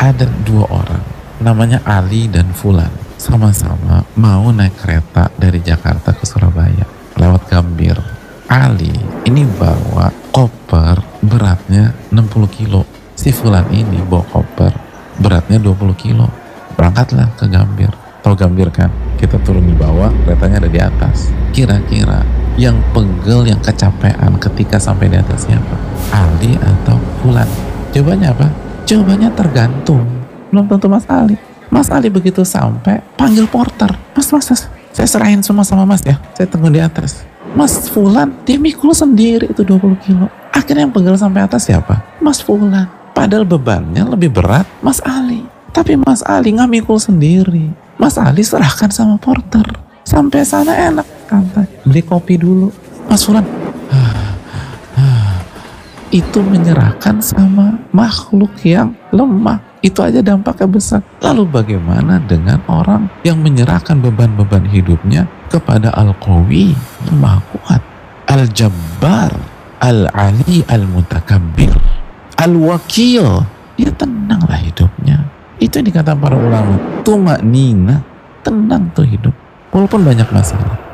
ada dua orang namanya Ali dan Fulan. Sama-sama mau naik kereta dari Jakarta ke Surabaya lewat Gambir. Ali ini bawa koper beratnya 60 kilo. Si Fulan ini bawa koper beratnya 20 kilo. Berangkatlah ke Gambir. Tahu Gambir kan? Kita turun di bawah keretanya ada di atas. Kira-kira yang pegel yang kecapean ketika sampai di atas siapa? Ali atau Fulan? Jawabannya apa jawabannya tergantung. Belum tentu Mas Ali. Mas Ali begitu sampai panggil porter. Mas mas, mas saya serahin semua sama mas ya. Saya tunggu di atas. Mas Fulan dia mikul sendiri itu 20 kilo. Akhirnya yang pegel sampai atas siapa? Mas Fulan. Padahal bebannya lebih berat Mas Ali. Tapi Mas Ali nggak mikul sendiri. Mas Ali serahkan sama porter. Sampai sana enak santai. Beli kopi dulu. Mas Fulan itu menyerahkan sama makhluk yang lemah itu aja dampaknya besar. Lalu bagaimana dengan orang yang menyerahkan beban-beban hidupnya kepada Al-Qawi yang maha kuat, Al-Jabbar, Al-Ali, Al-Mutakabbir, Al-Wakil. Dia tenanglah hidupnya. Itu yang dikatakan para ulama. Tumak nina, tenang tuh hidup. Walaupun banyak masalah.